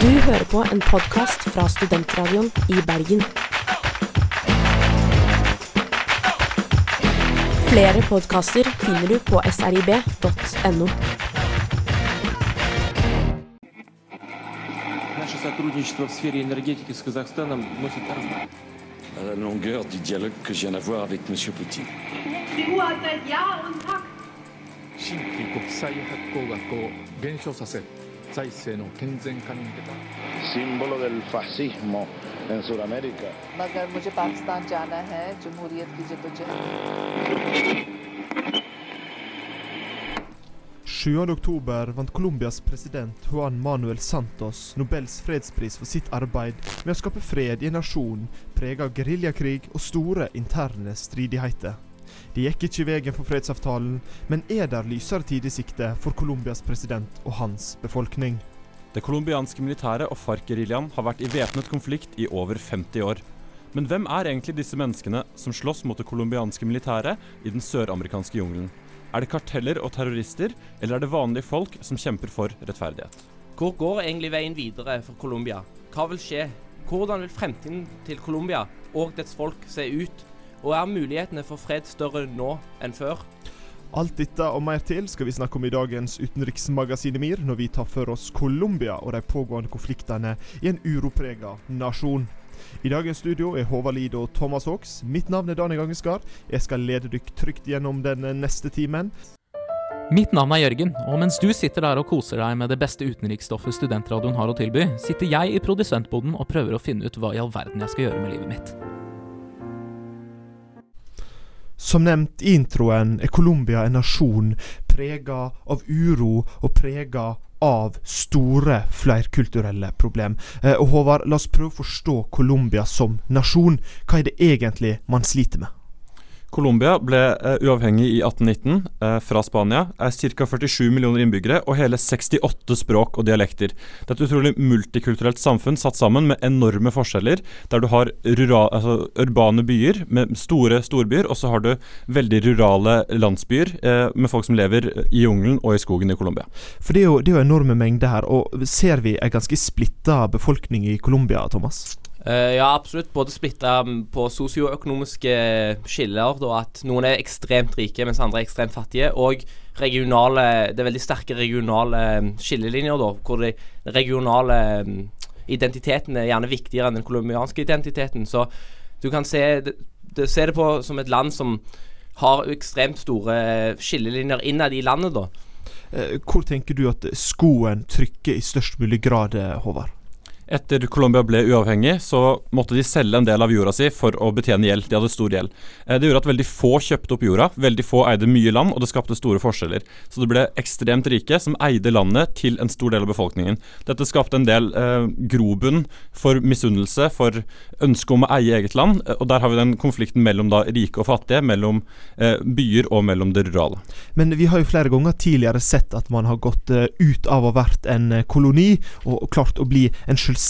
Du hører på en podkast fra Studentradioen i Bergen. Flere podkaster finner du på srib.no. Наше сотрудничество в сфере энергетики с Казахстаном носит разные. à la longueur du dialogue que je viens d'avoir avec M. Poutine. Die Ruhe hat seit Jahr und Tag 新規国際発行額を減少させ 財政の健全化に向けた símbolo del fascismo en Sudamérica. मगर मुझे पाकिस्तान जाना है जमहूरियत की जद्दोजहद 7. oktober vant Colombias president Juan Manuel Santos Nobels fredspris for sitt arbeid med å skape fred i en nasjon preget av geriljakrig og store interne stridigheter. Det gikk ikke i veien for fredsavtalen, men er der lysere tid i sikte for Colombias president og hans befolkning? Det colombianske militæret og FARC-geriljaen har vært i væpnet konflikt i over 50 år. Men hvem er egentlig disse menneskene som slåss mot det colombianske militæret i den søramerikanske jungelen? Er det karteller og terrorister, eller er det vanlige folk som kjemper for rettferdighet? Hvor går egentlig veien videre for Colombia? Hva vil skje? Hvordan vil fremtiden til Colombia og dets folk se ut? Og er mulighetene for fred større nå enn før? Alt dette og mer til skal vi snakke om i dagens utenriksmagasin MIR, når vi tar for oss Colombia og de pågående konfliktene i en uroprega nasjon. I dagens studio er Håvard Lid og Thomas Hawks. Mitt navn er Daniel Gangeskar. Jeg skal lede dere trygt gjennom den neste timen. Mitt navn er Jørgen, og mens du sitter der og koser deg med det beste utenriksstoffet studentradioen har å tilby, sitter jeg i produsentboden og prøver å finne ut hva i all verden jeg skal gjøre med livet mitt. Som nevnt i introen er Colombia en nasjon prega av uro og prega av store flerkulturelle problem. Eh, og Håvard, la oss prøve å forstå Colombia som nasjon. Hva er det egentlig man sliter med? Colombia ble eh, uavhengig i 1819 eh, fra Spania, er ca. 47 millioner innbyggere og hele 68 språk og dialekter. Det er et utrolig multikulturelt samfunn satt sammen med enorme forskjeller, der du har rural, altså, urbane byer med store storbyer, og så har du veldig rurale landsbyer eh, med folk som lever i jungelen og i skogen i Colombia. For det er jo, det er jo enorme mengder her, og ser vi en ganske splitta befolkning i Colombia, Thomas? Eh, ja, absolutt. Både splitta på sosioøkonomiske skiller, da at noen er ekstremt rike, mens andre er ekstremt fattige. Og regionale Det er veldig sterke regionale mm, skillelinjer, da, hvor de regionale mm, identiteten er gjerne viktigere enn den colombianske identiteten. Så du kan se det, det, se det på som et land som har ekstremt store skillelinjer innad i landet, da. Eh, hvor tenker du at skoen trykker i størst mulig grad, eh, Håvard? Etter Colombia ble uavhengig, så måtte de selge en del av jorda si for å betjene gjeld. De hadde stor gjeld. Eh, det gjorde at veldig få kjøpte opp jorda, veldig få eide mye land, og det skapte store forskjeller. Så det ble ekstremt rike som eide landet til en stor del av befolkningen. Dette skapte en del eh, grobunn for misunnelse, for ønske om å eie eget land, eh, og der har vi den konflikten mellom da rike og fattige, mellom eh, byer og mellom det rurale. Men vi har jo flere ganger tidligere sett at man har gått uh, ut av å ha vært en koloni, og klart å bli en selvstendig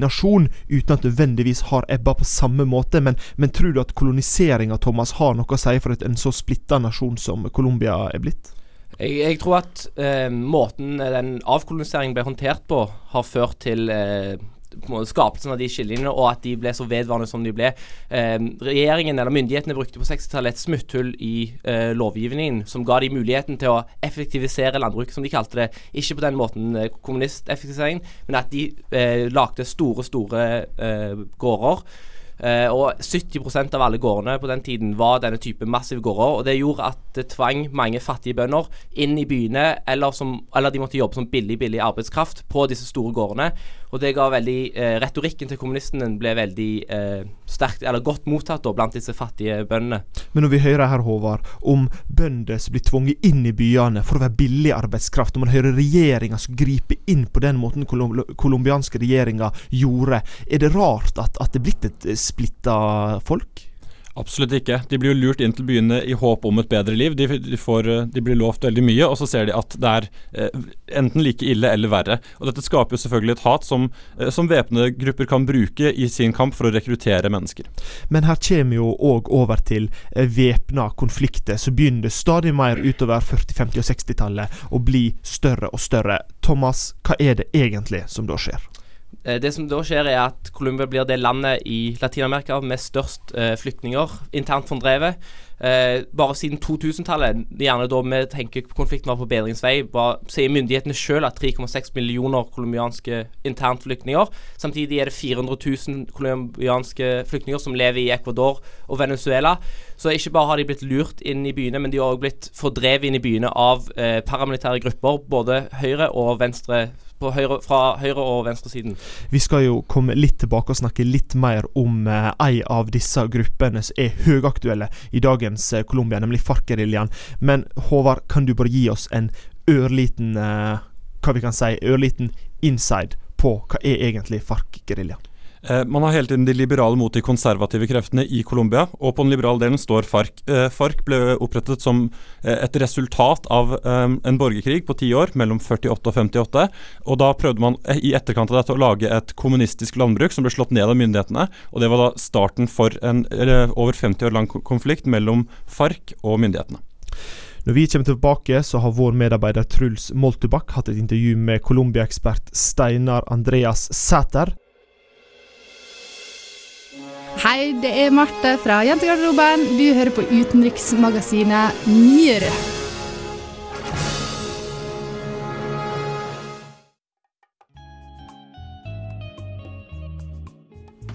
nasjon, uten at nødvendigvis har ebba på samme måte. Men, men tror du at koloniseringa, har noe å si for et, en så splitta nasjon som Colombia er blitt? Jeg, jeg tror at eh, måten den avkoloniseringen ble håndtert på, har ført til eh, skapelsen av de skillelinjene, og at de ble så vedvarende som de ble. Eh, regjeringen eller Myndighetene brukte på 60-tallet et smutthull i eh, lovgivningen som ga de muligheten til å effektivisere landbruket, som de kalte det. Ikke på den måten eh, kommunisteffektivisering, men at de eh, lagde store, store eh, gårder. Uh, og 70% av alle gårdene på den tiden var denne type massive gårder. og Det gjorde at det tvang mange fattige bønder inn i byene, eller, som, eller de måtte jobbe som billig billig arbeidskraft på disse store gårdene. Og det ga veldig eh, Retorikken til kommunistene ble veldig eh, sterkt, eller godt mottatt da, blant disse fattige bøndene. Men når vi hører her, Håvard, om bønder som blir tvunget inn i byene for å være billig arbeidskraft, og man hører regjeringa som griper inn på den måten kolum colombianske regjeringa gjorde, er det rart at, at det er blitt et splitta folk? Absolutt ikke. De blir jo lurt inn til byene i håp om et bedre liv. De, får, de blir lovt veldig mye, og så ser de at det er eh, enten like ille eller verre. Og Dette skaper jo selvfølgelig et hat som, eh, som væpnede grupper kan bruke i sin kamp for å rekruttere mennesker. Men her kommer jo òg over til eh, væpna konflikter som begynner stadig mer utover 40-, 50- og 60-tallet å bli større og større. Thomas, hva er det egentlig som da skjer? Eh, det som da skjer, er at Colombia blir det landet i Latin-Amerika med størst eh, flyktninger internt fordrevet. Eh, bare siden 2000-tallet, gjerne da vi tenker konflikten var på bedringsvei, var, sier myndighetene selv at 3,6 millioner colombianske internflyktninger. Samtidig er det 400 000 colombianske flyktninger som lever i Ecuador og Venezuela. Så ikke bare har de blitt lurt inn i byene, men de har også blitt fordrevet inn i byene av eh, paramilitære grupper, både høyre og venstre høyre, fra høyre- og venstresiden. Vi skal jo komme litt tilbake og snakke litt mer om eh, ei av disse gruppene som er høyaktuelle i dagens eh, Colombia, nemlig FARC-geriljaen. Men Håvard, kan du bare gi oss en ørliten eh, hva vi kan si, ørliten inside på hva er egentlig FARC-geriljaen? Eh, man har hele tiden de liberale mot de konservative kreftene i Colombia, og på den liberale delen står FARC. Eh, FARC ble opprettet som eh, et resultat av en borgerkrig på ti år, mellom 48 og 58. Og da prøvde man i etterkant av dette å lage et kommunistisk landbruk som ble slått ned av myndighetene. Og det var da starten for en over 50 år lang konflikt mellom FARC og myndighetene. Når vi kommer tilbake, så har vår medarbeider Truls Moltebakk hatt et intervju med Colombia-ekspert Steinar Andreas Sæter. Hei, det er Marte fra Jentegarderoben. Du hører på utenriksmagasinet Nyere.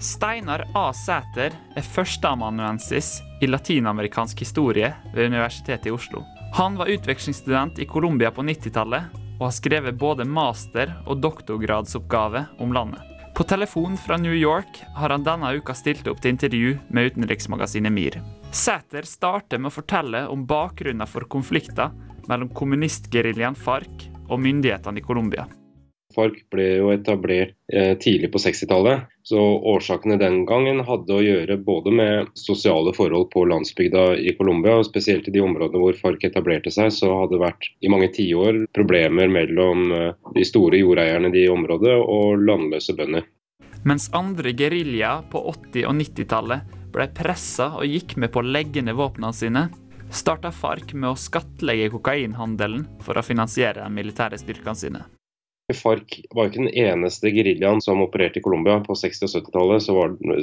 Steinar A. Sæter er førsteamanuensis i latinamerikansk historie ved Universitetet i Oslo. Han var utvekslingsstudent i Colombia på 90-tallet, og har skrevet både master- og doktorgradsoppgave om landet. På telefon fra New York har han denne uka stilt opp til intervju med utenriksmagasinet MIR. Sæter starter med å fortelle om bakgrunnen for konflikter mellom kommunistgeriljaen FARC og myndighetene i Colombia. FARC ble jo etablert eh, tidlig på 60-tallet. Så årsakene den gangen hadde å gjøre både med sosiale forhold på landsbygda i Colombia, og spesielt i de områdene hvor FARC etablerte seg, så hadde det vært i mange tiår problemer mellom eh, de store jordeierne i de området og landløse bønder. Mens andre geriljaer på 80- og 90-tallet ble pressa og gikk med på å legge ned våpnene sine, starta FARC med å skattlegge kokainhandelen for å finansiere de militære styrkene sine. FARC var ikke den eneste geriljaen som opererte i Colombia. På 60- og 70-tallet så,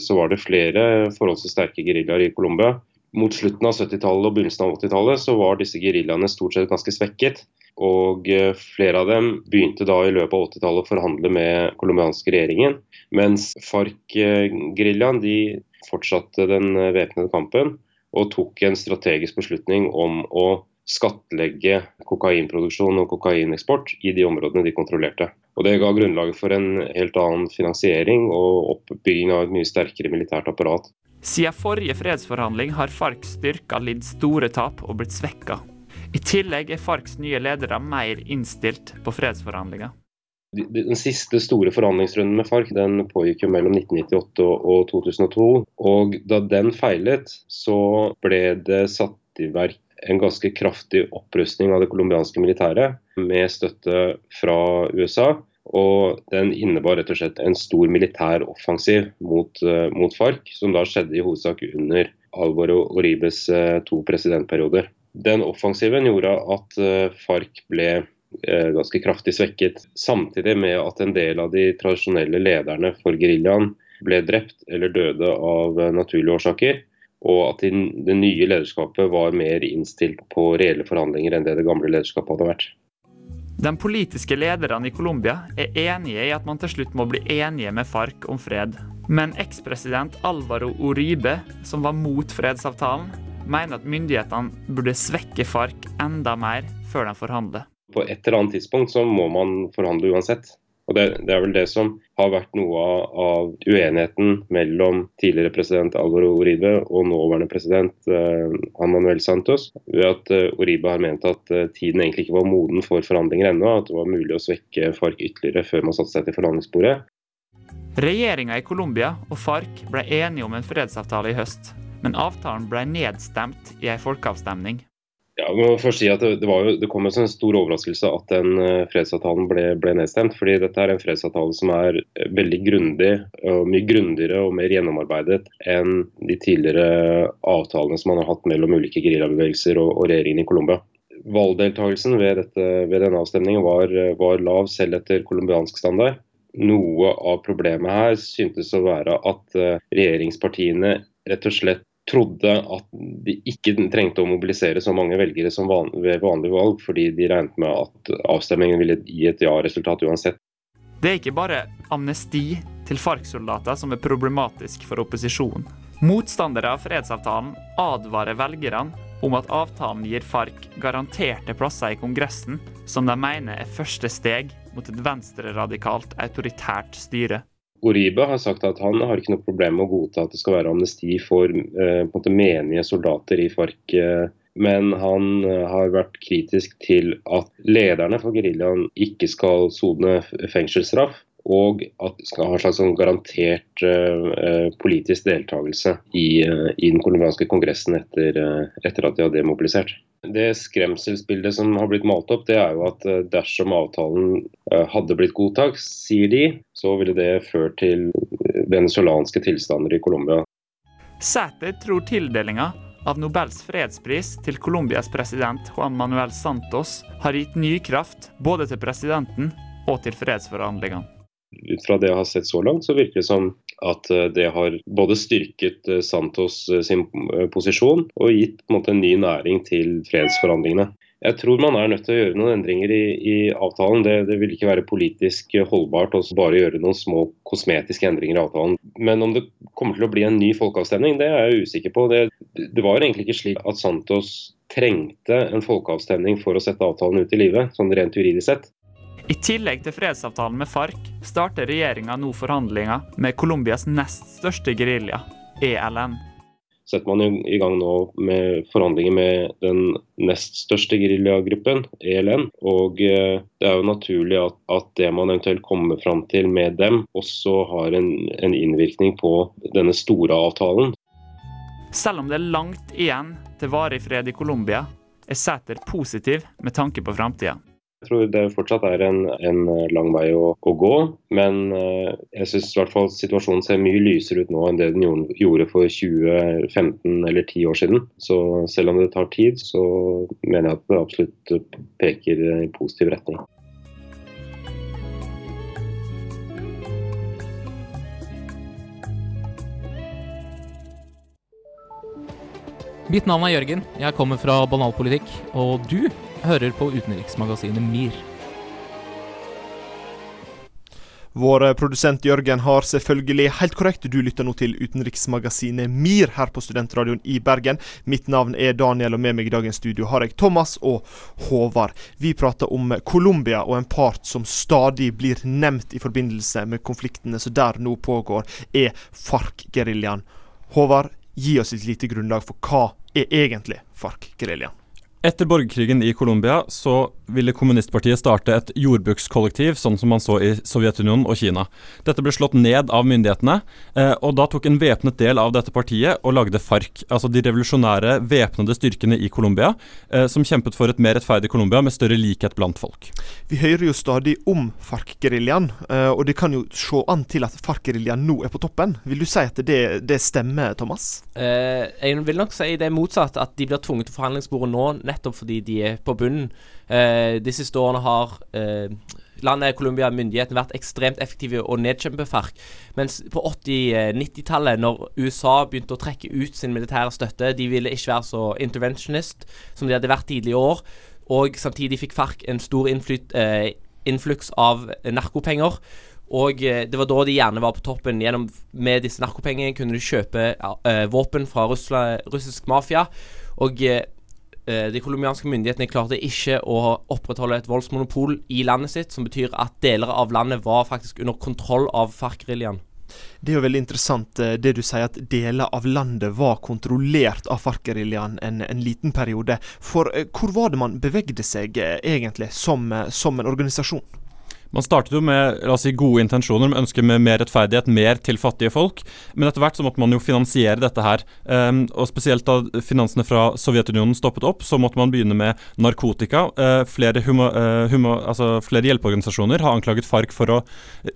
så, var det flere forholdsvis sterke geriljaer i Colombia. Mot slutten av 70-tallet og begynnelsen av 80-tallet så var disse geriljaene stort sett ganske svekket. Og eh, flere av dem begynte da i løpet av 80-tallet å forhandle med colombianske regjeringen. Mens FARC-geriljaen de fortsatte den væpnede kampen og tok en strategisk beslutning om å skattlegge kokainproduksjon og kokaineksport i de områdene de kontrollerte. Og Det ga grunnlaget for en helt annen finansiering og oppbygging av et mye sterkere militært apparat. Siden forrige fredsforhandling har FARCs styrker lidd store tap og blitt svekka. I tillegg er FARCs nye ledere mer innstilt på fredsforhandlinger. Den siste store forhandlingsrunden med FARC den pågikk jo mellom 1998 og 2002. og Da den feilet, så ble det satt i verk en ganske kraftig opprustning av det colombianske militæret med støtte fra USA. Og den innebar rett og slett en stor militær offensiv mot, uh, mot FARC, som da skjedde i hovedsak under Alvaro Oribes uh, to presidentperioder. Den offensiven gjorde at uh, FARC ble ganske kraftig svekket, samtidig med at en del av de tradisjonelle lederne for geriljaen ble drept eller døde av naturlige årsaker og at det nye lederskapet var mer innstilt på reelle forhandlinger enn det det gamle lederskapet hadde vært. De politiske lederne i Colombia er enige i at man til slutt må bli enige med FARC om fred. Men ekspresident Alvaro Uribe, som var mot fredsavtalen, mener at myndighetene burde svekke FARC enda mer før de forhandler. På et eller annet tidspunkt så må man forhandle uansett. Og det, det, er vel det som har vært noe av, av uenigheten mellom tidligere president Alvaro Uribe og nåværende president eh, Manuel Santos. Ved at eh, Uribe har ment at eh, tiden egentlig ikke var moden for forhandlinger ennå. At det var mulig å svekke FARC ytterligere før man satte seg til forhandlingsbordet. Regjeringa i Colombia og FARC ble enige om en fredsavtale i høst. Men avtalen ble nedstemt i en folkeavstemning. Ja, må først si at det, jo, det kom som en stor overraskelse at den uh, fredsavtalen ble, ble, nedstemt. fordi dette er en fredsavtale som er eh, veldig grundig, og mye grundigere og mer gjennomarbeidet enn de tidligere avtalene som man har hatt mellom ulike geriljabevegelser og, og, regjeringen i Colombia. Valgdeltakelsen ved, dette, ved denne avstemningen var, var, lav selv etter colombiansk standard. noe av problemet her syntes å være at eh, regjeringspartiene rett og slett trodde at de ikke trengte å mobilisere så mange velgere som van ved vanlige valg, fordi de regnet med at avstemningen ville gi et ja-resultat uansett. Det er ikke bare amnesti til FARC-soldater som er problematisk for opposisjonen. Motstandere av fredsavtalen advarer velgerne om at avtalen gir FARC garanterte plasser i Kongressen, som de mener er første steg mot et venstreradikalt autoritært styre. Oribe har sagt at han har ikke noe problem med å godta at det skal være amnesti for eh, måte, menige soldater i FARC. Eh, men han eh, har vært kritisk til at lederne for geriljaen ikke skal sone fengselsstraff. Og at de skal ha en slags sånn garantert uh, politisk deltakelse i, uh, i den colombianske kongressen etter, uh, etter, at de har demobilisert. Det skremselsbildet som har blitt malt opp, det er jo at dersom avtalen hadde blitt godtatt, sier de, så ville det ført til venezuelanske tilstander i Colombia. Sæter tror tildelinga av Nobels fredspris til Colombias president Juan Manuel Santos har gitt ny kraft både til presidenten og til fredsforhandlingene ut fra det jeg har sett så langt, så virker det som at eh, det har både styrket eh, Santos eh, sin posisjon og gitt en, måte, ny næring til fredsforhandlingene. Jeg tror man er nødt til å gjøre noen endringer i, i avtalen. Det, det, vil ikke være politisk holdbart å bare gjøre noen små kosmetiske endringer i avtalen. Men om det kommer til å bli en ny folkeavstemning, det er jeg usikker på. Det, det var egentlig ikke slik at Santos trengte en folkeavstemning for å sette avtalen ut i livet, sånn rent juridisk sett. I tillegg til fredsavtalen med FARC starter regjeringa nå forhandlinger med Colombias nest største gerilja, ELN. Setter man i gang nå med forhandlinger med den nest største geriljagruppen, ELN. Og eh, det er jo naturlig at, at, det man eventuelt kommer fram til med dem, også har en, en innvirkning på denne store avtalen. Selv om det er langt igjen til varig fred i Colombia, er Sæter positiv med tanke på framtida. Jeg tror det fortsatt er en, en lang vei å, å, gå, men uh, jeg syns situasjonen ser mye lysere ut nå enn det den gjorde for 20-15 eller 10 år siden. Så selv om det tar tid, så mener jeg at det absolutt peker i positiv retning. Mitt navn er Jørgen. Jeg kommer fra Banalpolitikk. Og du hører på utenriksmagasinet MIR. Vår produsent Jørgen har selvfølgelig helt korrekt. Du lytter nå til utenriksmagasinet MIR her på Studentradioen i Bergen. Mitt navn er Daniel, og med meg i dagens studio har jeg Thomas og Håvard. Vi prater om Colombia og en part som stadig blir nevnt i forbindelse med konfliktene som der nå pågår, er FARC-geriljaen. Håvard, gi oss et lite grunnlag for hva er egentlig FARC-geriljaen? Etter borgerkrigen i Colombia så ville kommunistpartiet starte et jordbrukskollektiv, sånn som man så i Sovjetunionen og Kina. Dette ble slått ned av myndighetene, eh, og da tok en væpnet del av dette partiet og lagde FARC, altså de revolusjonære væpnede styrkene i Colombia, eh, som kjempet for et mer rettferdig Colombia med større likhet blant folk. Vi hører jo stadig om FARC-geriljaen, eh, og det kan jo se an til at FARC-geriljaen nå er på toppen. Vil du si at det, det stemmer, Thomas? Eh, jeg vil nok si det er motsatt, at de blir tvunget til forhandlingsbordet nå nettopp fordi de er på bunnen. Eh, de siste årene har eh, landet Colombia myndighetene vært ekstremt effektive og nedkjempe FARC. Mens på 80-90-tallet, når USA begynte å trekke ut sin militære støtte De ville ikke være så interventionist som de hadde vært tidligere år. Og samtidig fikk FARC en stor eh, innfluks av narkopenger. Og eh, det var da de gjerne var på toppen. Gjennom, med disse narkopengene kunne de kjøpe uh, våpen fra Russland, russisk mafia. Og Eh, de colombianske myndighetene klarte ikke å opprettholde et voldsmonopol i landet sitt, som betyr at deler av landet var faktisk under kontroll av FARC-geriljaen. Det er jo veldig interessant eh, det du sier, at deler av landet var kontrollert av FARC-geriljaen en, en, liten periode. For eh, hvor var det man bevegde seg egentlig som, som en organisasjon? Man startet jo med la oss si, gode intensjoner, med ønske med mer rettferdighet, mer til fattige folk. Men etter hvert så måtte man jo finansiere dette her. Um, og spesielt da finansene fra Sovjetunionen stoppet opp, så måtte man begynne med narkotika. Uh, flere, humo, uh, humo, altså, flere, hjelpeorganisasjoner har anklaget FARC for å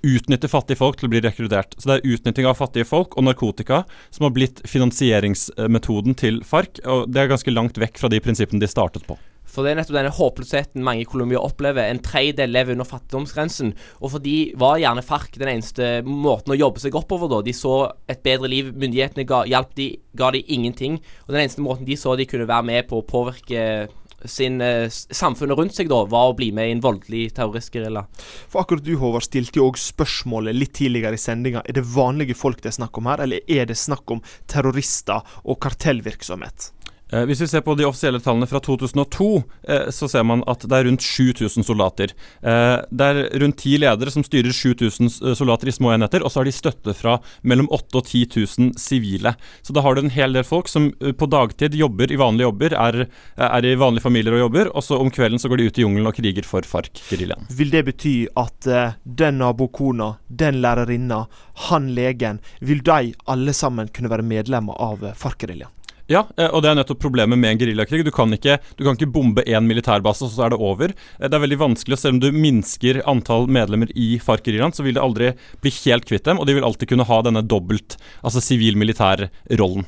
utnytte fattige folk til å bli rekruttert. Så det er utnytting av fattige folk og narkotika som har blitt finansieringsmetoden til FARC, og det er ganske langt vekk fra de prinsippene de startet på. For det er nettopp denne håpløsheten mange i Colombia opplever. En tredjedel lever under fattigdomsgrensen. Og for de var gjerne FARC den eneste måten å jobbe seg oppover da. De så et bedre liv. Myndighetene ga, hjalp de, ga de ingenting. Og den eneste måten de så de kunne være med på å påvirke sin eh, samfunnet rundt seg, da, var å bli med i en voldelig terroristgerilja. For akkurat du, Håvard, stilte jo òg spørsmålet litt tidligere i sendinga. Er det vanlige folk det er snakk om her, eller er det snakk om terrorister og kartellvirksomhet? Eh, hvis vi ser på de offisielle tallene fra 2002, eh, så ser man at det er rundt 7000 soldater. Eh, det er rundt ti ledere som styrer 7000 eh, soldater i små enheter, og så har de støtte fra mellom 8000 og 10 000 sivile. Så da har du en hel del folk som på dagtid jobber i vanlige jobber, er, er i vanlige familier og jobber, og så om kvelden så går de ut i jungelen og kriger for FARC-geriljaen. Vil det bety at den nabokona, den lærerinna, han legen, vil de alle sammen kunne være medlemmer av FARC-geriljaen? Ja, eh, og det er nettopp problemet med en geriljakrig. Du, kan ikke- du kan ikke bombe én militærbase, og så er det over. Eh, Det er veldig vanskelig, og selv om du minsker antall medlemmer i FARC-geriljaen, så vil det aldri bli helt kvitt dem, og de vil alltid kunne ha denne dobbelt, altså sivil-militær-rollen.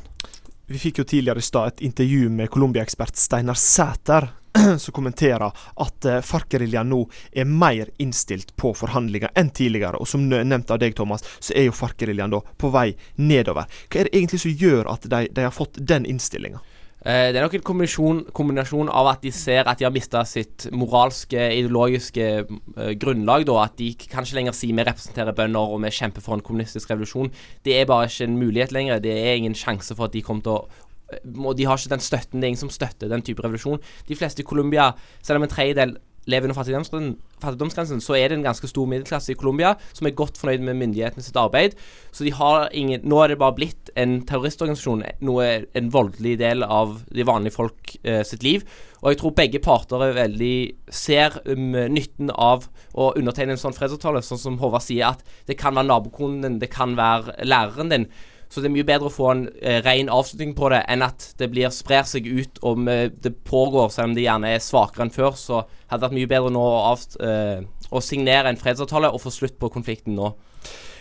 Vi fikk jo tidligere i stad et intervju med Colombia-ekspert Steinar Sæter, som kommenterer at eh, FARC-geriljaen nå er mer innstilt på forhandlinger enn tidligere. Og som nevnt av deg, Thomas, så er jo FARC-geriljaen på vei nedover. Hva er det egentlig som gjør at de, de har fått den innstillinga? Eh, det er nok en kombinasjon, kombinasjon av at de ser at de har mista sitt moralske, ideologiske eh, grunnlag. da, At de kan ikke lenger si vi representerer bønder og vi kjemper for en kommunistisk revolusjon. Det er bare ikke en mulighet lenger. Det er ingen sjanse for at de kommer til å eh, og de har ikke den støtten. Det er ingen som støtter den type revolusjon. De fleste i Colombia, selv om en tredjedel lever under fattigdomsgrensen, så er det en ganske stor middelklasse i Colombia som er godt fornøyd med myndighetene sitt arbeid. Så de har ingen Nå er det bare blitt en terroristorganisasjon, noe, en voldelig del av de vanlige folk eh, sitt liv. Og jeg tror begge parter er veldig ser um, nytten av å undertegne en sånn fredsavtale, sånn som Håvard sier, at det kan være nabokonen din, det kan være læreren din. Så det er mye bedre å få en eh, ren avslutning på det enn at det blir sprer seg ut om eh, det pågår, selv om det gjerne er svakere enn før. Så hadde det vært mye bedre nå å, avst, eh, å signere en fredsavtale og få slutt på konflikten nå.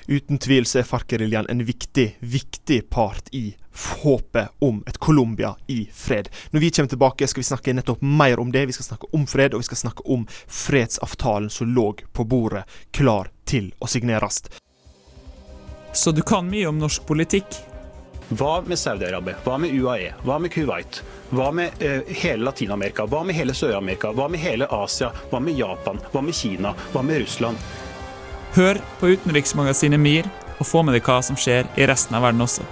Uten tvil så er FARC-geriljaen en viktig, viktig part i håpet om et Colombia i fred. Når vi kommer tilbake, skal vi snakke nettopp mer om det. Vi skal snakke om fred, og vi skal snakke om fredsavtalen som lå på bordet, klar til å signeres. Så du kan mye om norsk politikk? Hva med Saudi-Arabia? Hva med UAE? Hva med Kuwait? Hva med uh, hele Latin-Amerika? Hva med hele Sør-Amerika? Hva med hele Asia? Hva med Japan? Hva med Kina? Hva med Russland? Hør på utenriksmagasinet MIR, og få med deg hva som skjer i resten av verden også.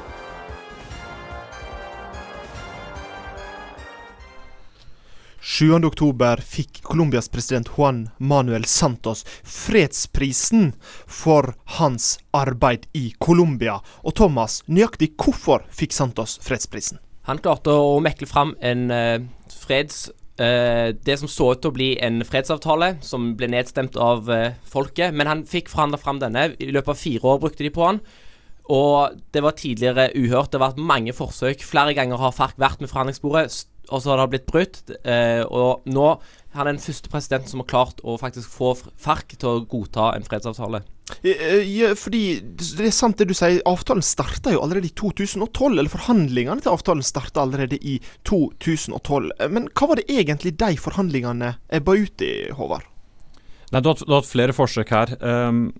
Oktober fikk Colombias president Juan Manuel Santos fredsprisen for hans arbeid i Colombia. Og Thomas, nøyaktig hvorfor fikk Santos fredsprisen? Han klarte å mekle fram en uh, freds... Uh, det som så ut til å bli en fredsavtale, som ble nedstemt av uh, folket. Men han fikk forhandla fram denne. I løpet av fire år brukte de på han. Og det var tidligere uhørt. Det har vært mange forsøk. Flere ganger har FARC vært med forhandlingsbordet, og så har det blitt brutt. Eh, og nå er han den første presidenten som har klart å faktisk få FARC til å godta en fredsavtale. Eh, eh, Ja, fordi det er sant det du sier, avtalen starta jo allerede i 2012. Eller forhandlingene til avtalen starta allerede i 2012. Eh, Men hva var det egentlig de forhandlingene ebba ut i, Håvard? Nei, du har, hatt- flere forsøk her. Um,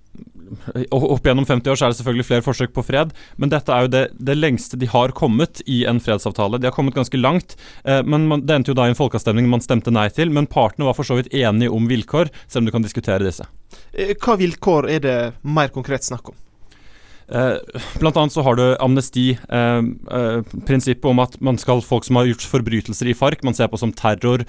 opp gjennom 50 år så er det selvfølgelig flere forsøk på fred, men dette er jo det, det lengste de har kommet i en fredsavtale. De har kommet ganske langt, eh, men man, det endte jo da i en folkeavstemning man stemte nei til. Men partene var for så vidt enige om vilkår, selv om du kan diskutere disse. Eh, Hva vilkår er det mer konkret snakk om? Eh, blant annet så har du amnesti, eh, eh, om at man skal folk som har gjort forbrytelser i FARC, man ser på som terror,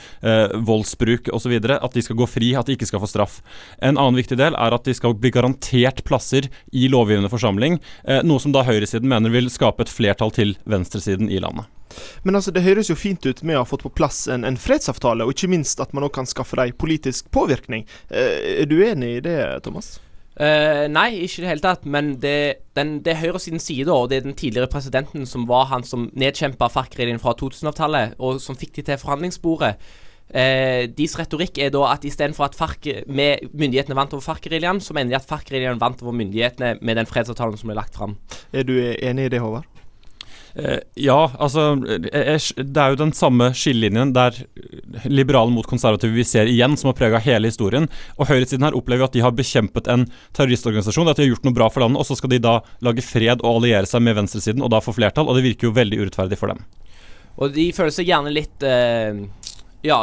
voldsbruk osv., at de skal gå fri, at de ikke skal få straff. En annen viktig del er at de skal bli garantert plasser i lovgivende forsamling, noe som da høyresiden mener vil skape et flertall til venstresiden i landet. Men altså, det høres jo fint ut med å ha fått på plass en, en fredsavtale, og ikke minst at man òg kan skaffe dem politisk påvirkning. Er du enig i det, Thomas? Eh, nei, ikke i det hele tatt. Men det, den, det er høyresidens side, og det er den tidligere presidenten som var han som nedkjempa FARC-regjeringen fra 2000-tallet, og som fikk de til forhandlingsbordet. Uh, deres retorikk er da at istedenfor at FARC med myndighetene vant over FARC-geriljaen, så mener de at FARC-geriljaen vant over myndighetene med den fredsavtalen som ble lagt fram. Er du enig i det, Håvard? Eh, ja, altså eh, Det er jo den samme skillelinjen der liberale mot konservative vi ser igjen, som har prega hele historien. Og høyresiden her opplever at de har bekjempet en terroristorganisasjon, at de har gjort noe bra for landet, og så skal de da lage fred og alliere seg med venstresiden, og da få flertall. Og det virker jo veldig urettferdig for dem. Og de føler seg gjerne litt eh, ja,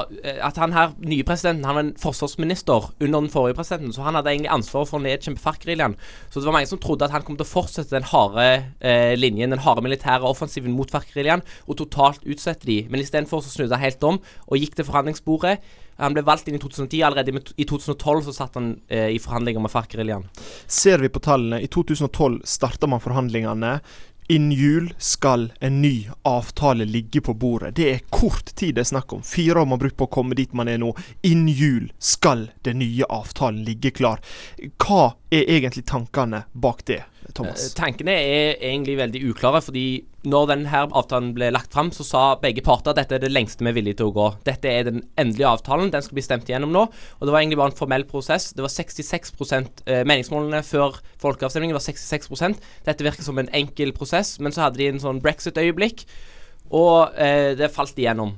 at han her, nye presidenten, han var en forsvarsminister under den forrige presidenten, så han hadde egentlig ansvaret for å nedkjempe FARC-geriljaen. Så det var mange som trodde at han kom til å fortsette den harde eh, linjen, den harde militære offensiven mot FARC-geriljaen, og totalt utsette de. Men istedenfor så snudde han helt om og gikk til forhandlingsbordet. Han ble valgt inn i 2010. Allerede i 2012 så satt han eh, i forhandlinger med FARC-geriljaen. Ser vi på tallene, i 2012 starta man forhandlingene. Innen jul skal en ny avtale ligge på bordet. Det er kort tid det er snakk om. Fire år man har brukt på å komme dit man er nå. Innen jul skal den nye avtalen ligge klar. Hva er egentlig tankene bak det, Thomas? Eh, tankene er egentlig veldig uklare. fordi når denne avtalen ble lagt fram, så sa begge parter at dette er det lengste vi er villige til å gå. Dette er den endelige avtalen. Den skal bli stemt igjennom nå. Og det var egentlig bare en formell prosess. Det var 66 eh, Meningsmålene før folkeavstemningen var 66% Dette virker som en enkel prosess, men så hadde de en sånn brexit-øyeblikk, og eh, det falt igjennom.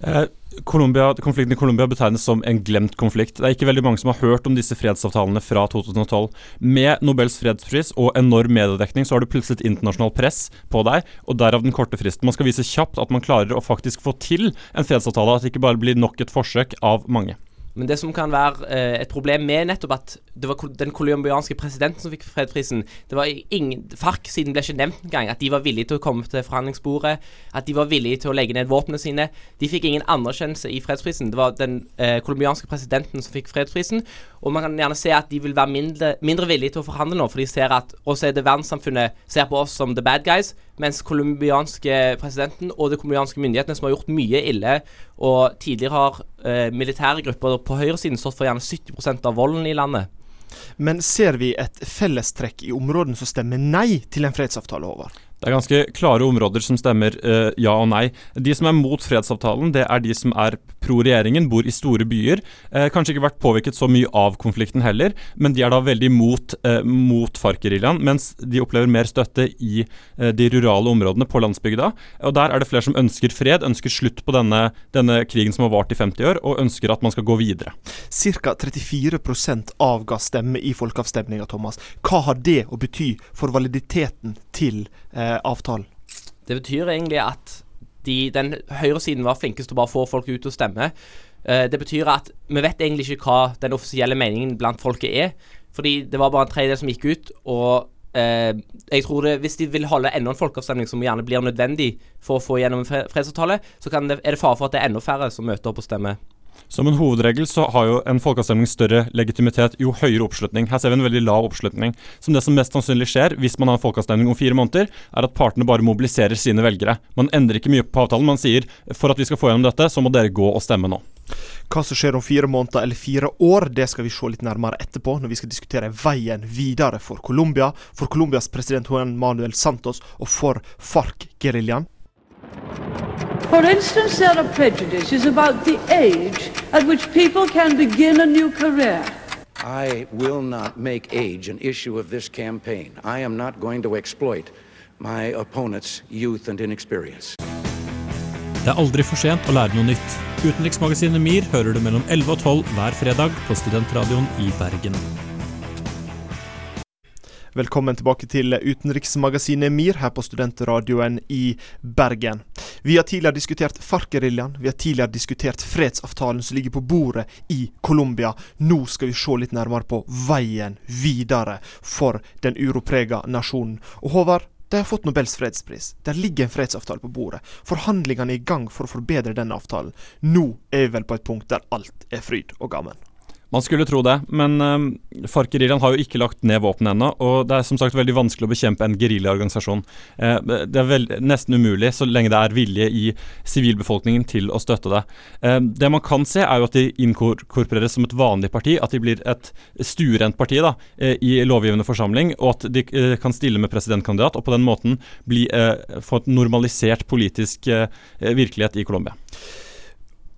Eh, konflikten i Colombia betegnes som en glemt konflikt. Det er ikke veldig mange som har hørt om disse fredsavtalene fra 2012. Med Nobels fredspris og enorm mediedekning så har du plutselig et internasjonalt press på deg, og derav den korte fristen. Man skal vise kjapt at man klarer å faktisk få til en fredsavtale, at det ikke bare blir nok et forsøk av mange. Men det som kan være eh, et problem med nettopp at det var den colombianske presidenten som fikk fredsprisen Det var ingen FARC-siden ble ikke nevnt engang. At de var villige til å komme til forhandlingsbordet. At de var villige til å legge ned våpnene sine. De fikk ingen anerkjennelse i fredsprisen. Det var den eh, presidenten som fikk fredsprisen. Og man kan gjerne se at de vil være mindre, mindre villige til å forhandle nå, for de ser at også det verdenssamfunnet ser på oss som the bad guys, mens colombianske presidenten og de colombianske myndighetene, som har gjort mye ille, og tidligere har eh, militære grupper på høyresiden stått for gjerne 70% av volden i landet. Men ser vi et fellestrekk i områdene som stemmer nei til en fredsavtale, Håvard? Det er ganske klare områder som stemmer uh, ja og nei. De som er mot fredsavtalen, det er de som er pro regjeringen, bor i store byer. Uh, kanskje ikke vært påvirket så mye av konflikten heller, men de er da veldig mot, uh, mot FARC-geriljaen, mens de opplever mer støtte i de rurale områdene på landsbygda. Og Der er det flere som ønsker fred, ønsker slutt på denne, denne krigen som har vart i 50 år, og ønsker at man skal gå videre. Ca. 34% avga stemme i folkeavstemninga, Thomas. Hva har det å bety for validiteten til eh, Eh, avtalen? Det betyr egentlig at de, den høyresiden var flinkest til å bare få folk ut og stemme. Uh, det betyr at vi vet egentlig ikke hva den offisielle meningen blant folket er. Fordi det var bare en tredjedel som gikk ut. Og eh, jeg tror det, hvis de vil holde enda en folkeavstemning som gjerne blir nødvendig for å få gjennom en fredsavtale, så det, er det fare for at det er enda færre som møter opp og stemmer. Som en hovedregel så har jo en folkeavstemning større legitimitet jo høyere oppslutning. Her ser vi en veldig lav oppslutning. Som det som mest sannsynlig skjer hvis man har en folkeavstemning om fire måneder, er at partene bare mobiliserer sine velgere. Man endrer ikke mye på avtalen. Man sier for at vi skal få gjennom dette, så må dere gå og stemme nå. Hva som skjer om fire måneder eller fire år, det skal vi se litt nærmere etterpå, når vi skal diskutere veien videre for Colombia, for Colombias president Juan Manuel Santos og for FARC-geriljaen. For instance, there are prejudices about the age at which people can begin a new career. I will not make age an issue of this campaign. I am not going to exploit my opponent's youth and inexperience. Det er aldri for sent å lære noe nytt. Utenriksmagasinet MIR hører du mellom 11 og 12 hver fredag på Studentradioen i Bergen. Velkommen tilbake til utenriksmagasinet MIR her på Studentradioen i Bergen. Vi har tidligere diskutert FARC-geriljaen, vi har tidligere diskutert fredsavtalen som ligger på bordet i Colombia. Nå skal vi se litt nærmere på veien videre for den uroprega nasjonen. Og Håvard, de har fått Nobels fredspris. Der ligger en fredsavtale på bordet. Forhandlingene er i gang for å forbedre denne avtalen. Nå er vi vel på et punkt der alt er fryd og gammen. Man skulle tro det, men um, FARC-geriljaen har jo ikke lagt ned våpen ennå. Og det er som sagt veldig vanskelig å bekjempe en geriljaorganisasjon. Eh, det er nesten umulig så lenge det er vilje i sivilbefolkningen til å støtte det. Eh, det man kan se, er jo at de inkorporeres som et vanlig parti. At de blir et stuerent parti da, eh, i lovgivende forsamling. Og at de eh, kan stille med presidentkandidat, og på den måten bli, få et normalisert politisk virkelighet i Colombia.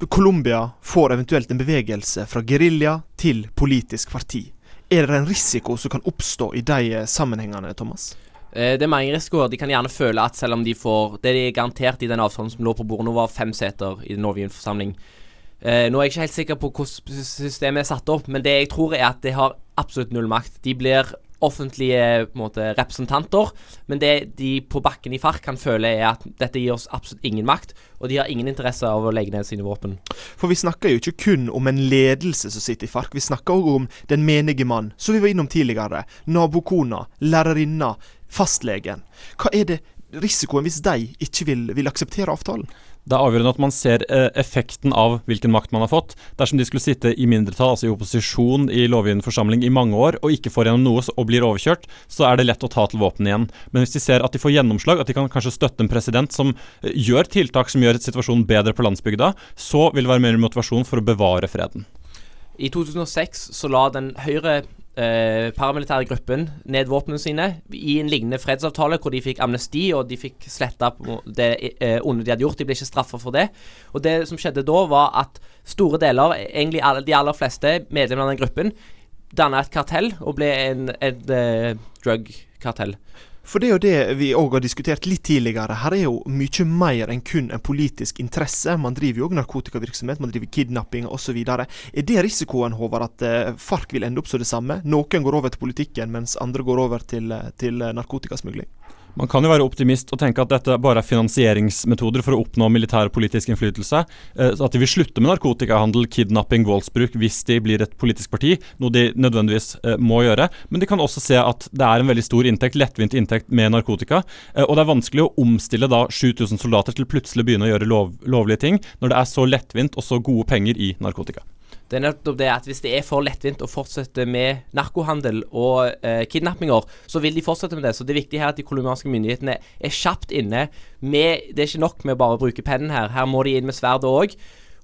Colombia får eventuelt en bevegelse fra gerilja til politisk parti. Er det en risiko som kan oppstå i de sammenhengene, Thomas? Eh, det er mange risikoer. De kan gjerne føle at selv om de får Det de er garantert i den avtalen som lå på bordet nå, var fem seter i den lovgivende forsamling. Eh, nå er jeg ikke helt sikker på hvordan systemet er satt opp, men det jeg tror er at det har absolutt null makt. De blir offentlige måte, representanter, men det de på bakken i FARC kan føle, er at dette gir oss absolutt ingen makt, og de har ingen interesse av å legge ned sine våpen. For vi snakker jo ikke kun om en ledelse som sitter i FARC, vi snakker òg om den menige mann, som vi var innom tidligere. Nabokona, lærerinna, fastlegen. Hva er det risikoen hvis de ikke vil, vil akseptere avtalen? Det er avgjørende at man ser eh, effekten av hvilken makt man har fått. Dersom de skulle sitte i mindretall, altså i opposisjon i lovgivende forsamling i mange år, og ikke får gjennom noe og blir overkjørt, så er det lett å ta til våpen igjen. Men hvis de ser at de får gjennomslag, at de kan kanskje støtte en president som eh, gjør tiltak som gjør situasjonen bedre på landsbygda, så vil det være mer motivasjon for å bevare freden. I 2006 så la den høyre eh, paramilitære gruppen ned våpnene sine i en lignende fredsavtale hvor de fikk amnesti og de fikk sletta det eh, onde de hadde gjort. De ble ikke straffa for det. Og det som skjedde da, var at store deler, egentlig alle, de aller fleste medlemmene av den gruppen, danna et kartell og ble en, et uh, drug-kartell. For det er jo det vi òg har diskutert litt tidligere. Her er jo mye mer enn kun en politisk interesse. Man driver jo òg narkotikavirksomhet, man driver kidnapping osv. Er det risikoen, Håvard, at Fark vil ende opp som det samme? Noen går over til politikken, mens andre går over til, eh, til narkotikasmugling? Man kan jo være optimist og tenke at dette bare er finansieringsmetoder for å oppnå militær og politisk innflytelse. Eh, at de vil slutte med narkotikahandel, kidnapping, voldsbruk hvis de blir et politisk parti, noe de nødvendigvis eh, må gjøre. Men de kan også se at det er en veldig stor inntekt, lettvint inntekt med narkotika. Eh, og det er vanskelig å omstille da 7000 soldater til plutselig å begynne å gjøre lov, lovlige ting, når det er så lettvint og så gode penger i narkotika. Det er nettopp det at hvis det er for lettvint å fortsette med narkohandel og eh, kidnappinger, så vil de fortsette med det. Så det er viktig her at de colombianske myndighetene er kjapt inne med Det er ikke nok med bare å bruke pennen her. Her må de inn med sverdet òg.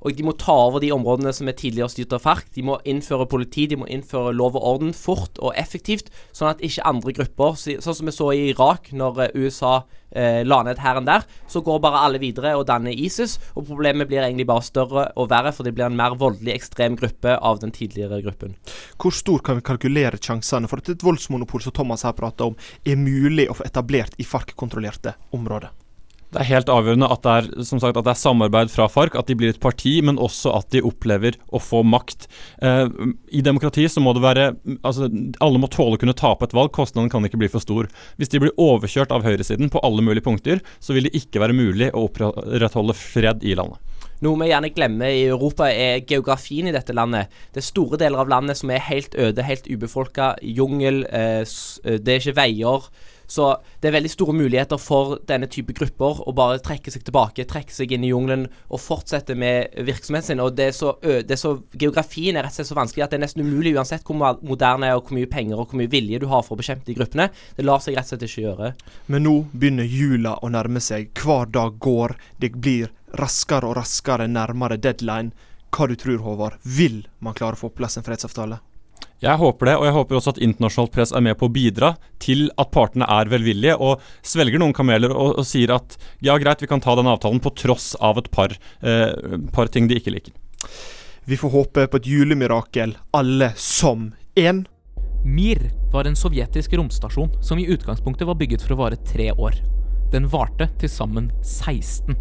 Og de må ta over de områdene som er tidligere styrt av FARC. De må innføre politi, de må innføre lov og orden fort og effektivt, sånn at ikke andre grupper, sånn som vi så i Irak, når eh, USA eh, la ned hæren der, så går bare alle videre og danner ISIS. Og problemet blir egentlig bare større og verre, for det blir en mer voldelig ekstrem gruppe av den tidligere gruppen. Hvor stor kan vi kalkulere sjansene for at et voldsmonopol som Thomas her prater om, er mulig å få etablert i FARC-kontrollerte områder? Det er helt avgjørende at det er, sagt, at det er samarbeid fra FARC, at de blir et parti, men også at de opplever å få makt. Eh, I demokrati så må det være altså Alle må tåle å kunne tape et valg, kostnaden kan ikke bli for stor. Hvis de blir overkjørt av høyresiden på alle mulige punkter, så vil det ikke være mulig å opprettholde fred i landet. Noe vi gjerne glemmer i Europa, er geografien i dette landet. Det er store deler av landet som er helt øde, helt ubefolka. Jungel, eh, eh det er ikke veier. Så det er veldig store muligheter for denne type grupper å bare trekke seg tilbake, trekke seg inn i jungelen og fortsette med virksomheten sin. Og det er så, det er så, Geografien er rett og slett så vanskelig at det er nesten umulig, uansett hvor moderne og hvor mye penger og hvor mye vilje du har for å bekjempe de gruppene. Det lar seg rett og slett ikke gjøre. Men nå begynner jula å nærme seg. Hver dag går. Det blir raskere og raskere nærmere deadline. Hva du tror, Håvard? Vil man klare å få på plass en fredsavtale? Jeg håper det, og jeg håper også at internasjonalt press er med på å bidra til at partene er velvillige og svelger noen kameler og, og sier at ja, greit, vi kan ta den avtalen på tross av et par, eh, par ting de ikke liker. Vi får håpe på et julemirakel, alle som én. Mir var en sovjetisk romstasjon som i utgangspunktet var bygget for å vare tre år. Den varte til sammen 16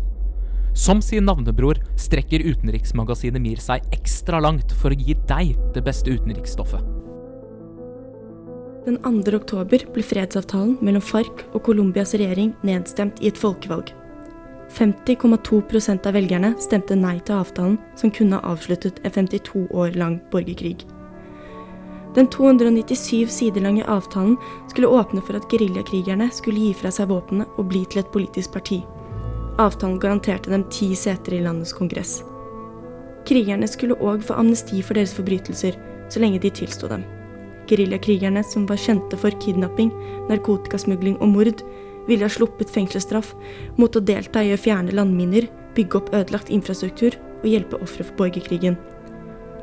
som sin navnebror strekker utenriksmagasinet MIR seg ekstra langt for å gi deg det beste utenriksstoffet. Den 2. oktober ble fredsavtalen mellom FARC og Colombias regjering nedstemt i et folkevalg. 50,2% av velgerne stemte nei til avtalen, som kunne ha avsluttet en 52 år lang borgerkrig. Den 297 sider lange avtalen skulle åpne for at geriljakrigerne skulle gi fra seg våpnene og bli til et politisk parti. Avtalen garanterte dem ti seter i landets kongress. Krigerne skulle òg få amnesti for deres forbrytelser, så lenge de tilsto dem. Geriljakrigerne, som var kjente for kidnapping, narkotikasmugling og mord, ville ha sluppet fengselsstraff mot å delta i å fjerne landminer, bygge opp ødelagt infrastruktur og hjelpe ofre for borgerkrigen.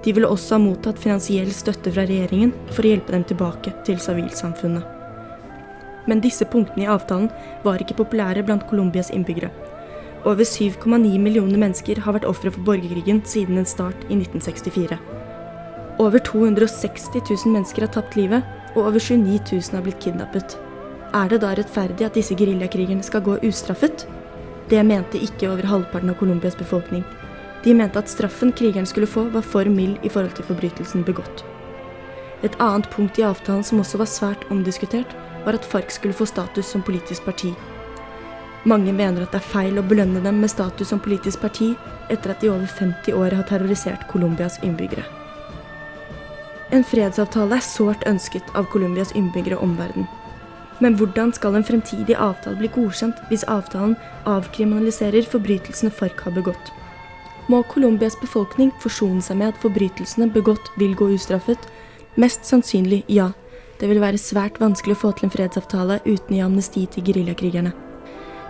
De ville også ha mottatt finansiell støtte fra regjeringen for å hjelpe dem tilbake til sivilsamfunnet. Men disse punktene i avtalen var ikke populære blant Colombias innbyggere. Over 7,9 millioner mennesker har vært ofre for borgerkrigen siden den start i 1964. Over 260 000 mennesker har tapt livet, og over 29 000 har blitt kidnappet. Er det da rettferdig at disse geriljakrigerne skal gå ustraffet? Det mente ikke over halvparten av Colombias befolkning. De mente at straffen krigeren skulle få, var for mild i forhold til forbrytelsen begått. Et annet punkt i avtalen som også var svært omdiskutert, var at FARC skulle få status som politisk parti. Mange mener at det er feil å belønne dem med status som politisk parti etter at de i over 50 år har terrorisert Colombias innbyggere. En fredsavtale er sårt ønsket av Colombias innbyggere og omverdenen. Men hvordan skal en fremtidig avtale bli godkjent hvis avtalen avkriminaliserer forbrytelsene FARC har begått? Må Colombias befolkning forsone seg med at forbrytelsene begått vil gå ustraffet? Mest sannsynlig ja. Det vil være svært vanskelig å få til en fredsavtale uten å gi amnesti til geriljakrigerne.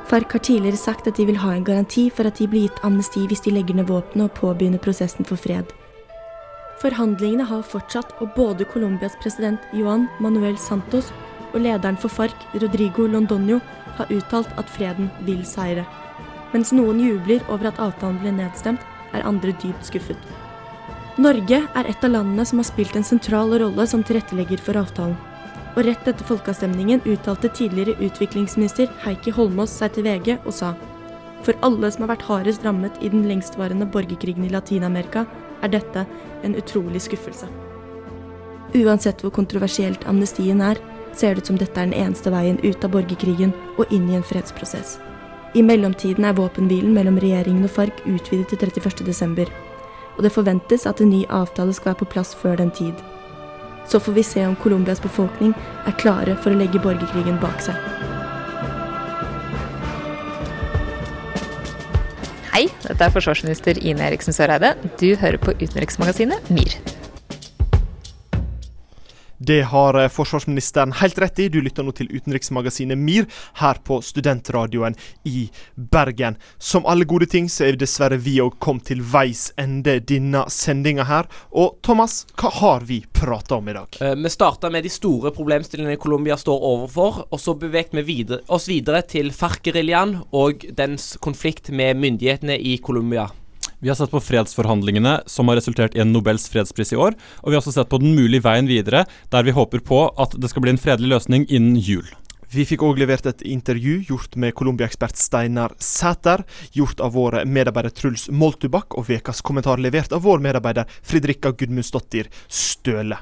FARC har tidligere sagt at de vil ha en garanti for at de blir gitt amnesti hvis de legger ned våpenet og påbegynner prosessen for fred. Forhandlingene har fortsatt, og både Colombias president Juan Manuel Santos og lederen for FARC, Rodrigo Londonio, har uttalt at freden vil seire. Mens noen jubler over at avtalen ble nedstemt, er andre dypt skuffet. Norge er et av landene som har spilt en sentral rolle som tilrettelegger for avtalen. Og rett etter folkeavstemningen uttalte tidligere utviklingsminister Heikki Holmås seg til VG og sa for alle som har vært hardest rammet i den lengstvarende borgerkrigen i Latin-Amerika, er dette en utrolig skuffelse. Uansett hvor kontroversielt amnestien er, ser det ut som dette er den eneste veien ut av borgerkrigen og inn i en fredsprosess. I mellomtiden er våpenhvilen mellom regjeringen og FARC utvidet til 31.12., og det forventes at en ny avtale skal være på plass før den tid. Så får vi se om Colombias befolkning er klare for å legge borgerkrigen bak seg. Hei, dette er forsvarsminister Ine Eriksen Søreide. Du hører på utenriksmagasinet MIR. Det har eh, forsvarsministeren helt rett i. Du lytter nå til utenriksmagasinet MIR her på Studentradioen i Bergen. Som alle gode ting så er dessverre vi òg kommet til veis ende denne sendinga her. Og Thomas, hva har vi prata om i dag? Uh, vi starta med de store problemstillingene Colombia står overfor, og så bevegte vi oss videre til FARC-geriljaen og dens konflikt med myndighetene i Colombia. Vi har sett på fredsforhandlingene som har resultert i en Nobels fredspris i år. Og vi har også sett på den mulige veien videre, der vi håper på at det skal bli en fredelig løsning innen jul. Vi fikk òg levert et intervju gjort med Colombia-ekspert Steinar Sæter, gjort av vår medarbeider Truls Moltubakk, og ukas kommentar levert av vår medarbeider Fridrikka Gudmundsdottir Støle.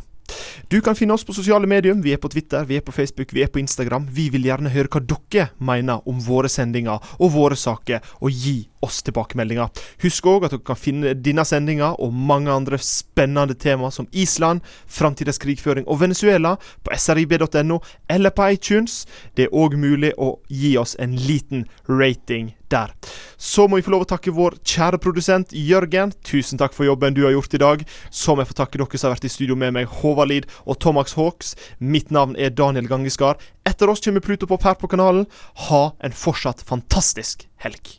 Du kan finne oss på sosiale medier. Vi er på Twitter, vi er på Facebook, vi er på Instagram. Vi vil gjerne høre hva dere mener om våre sendinger og våre saker, og gi oss tilbakemeldinger. Husk òg at dere kan finne denne sendinga og mange andre spennende tema som Island, framtidas krigføring og Venezuela på srib.no eller på iTunes. Det er òg mulig å gi oss en liten rating der. Så må vi få lov å takke vår kjære produsent Jørgen. Tusen takk for jobben du har gjort i dag. Så må jeg få takke dere som har vært i studio med meg, Håvard Lid og Tomax Hawks. Mitt navn er Daniel Gangeskar. Etter oss kommer Pluto Pop her på kanalen. Ha en fortsatt fantastisk helg.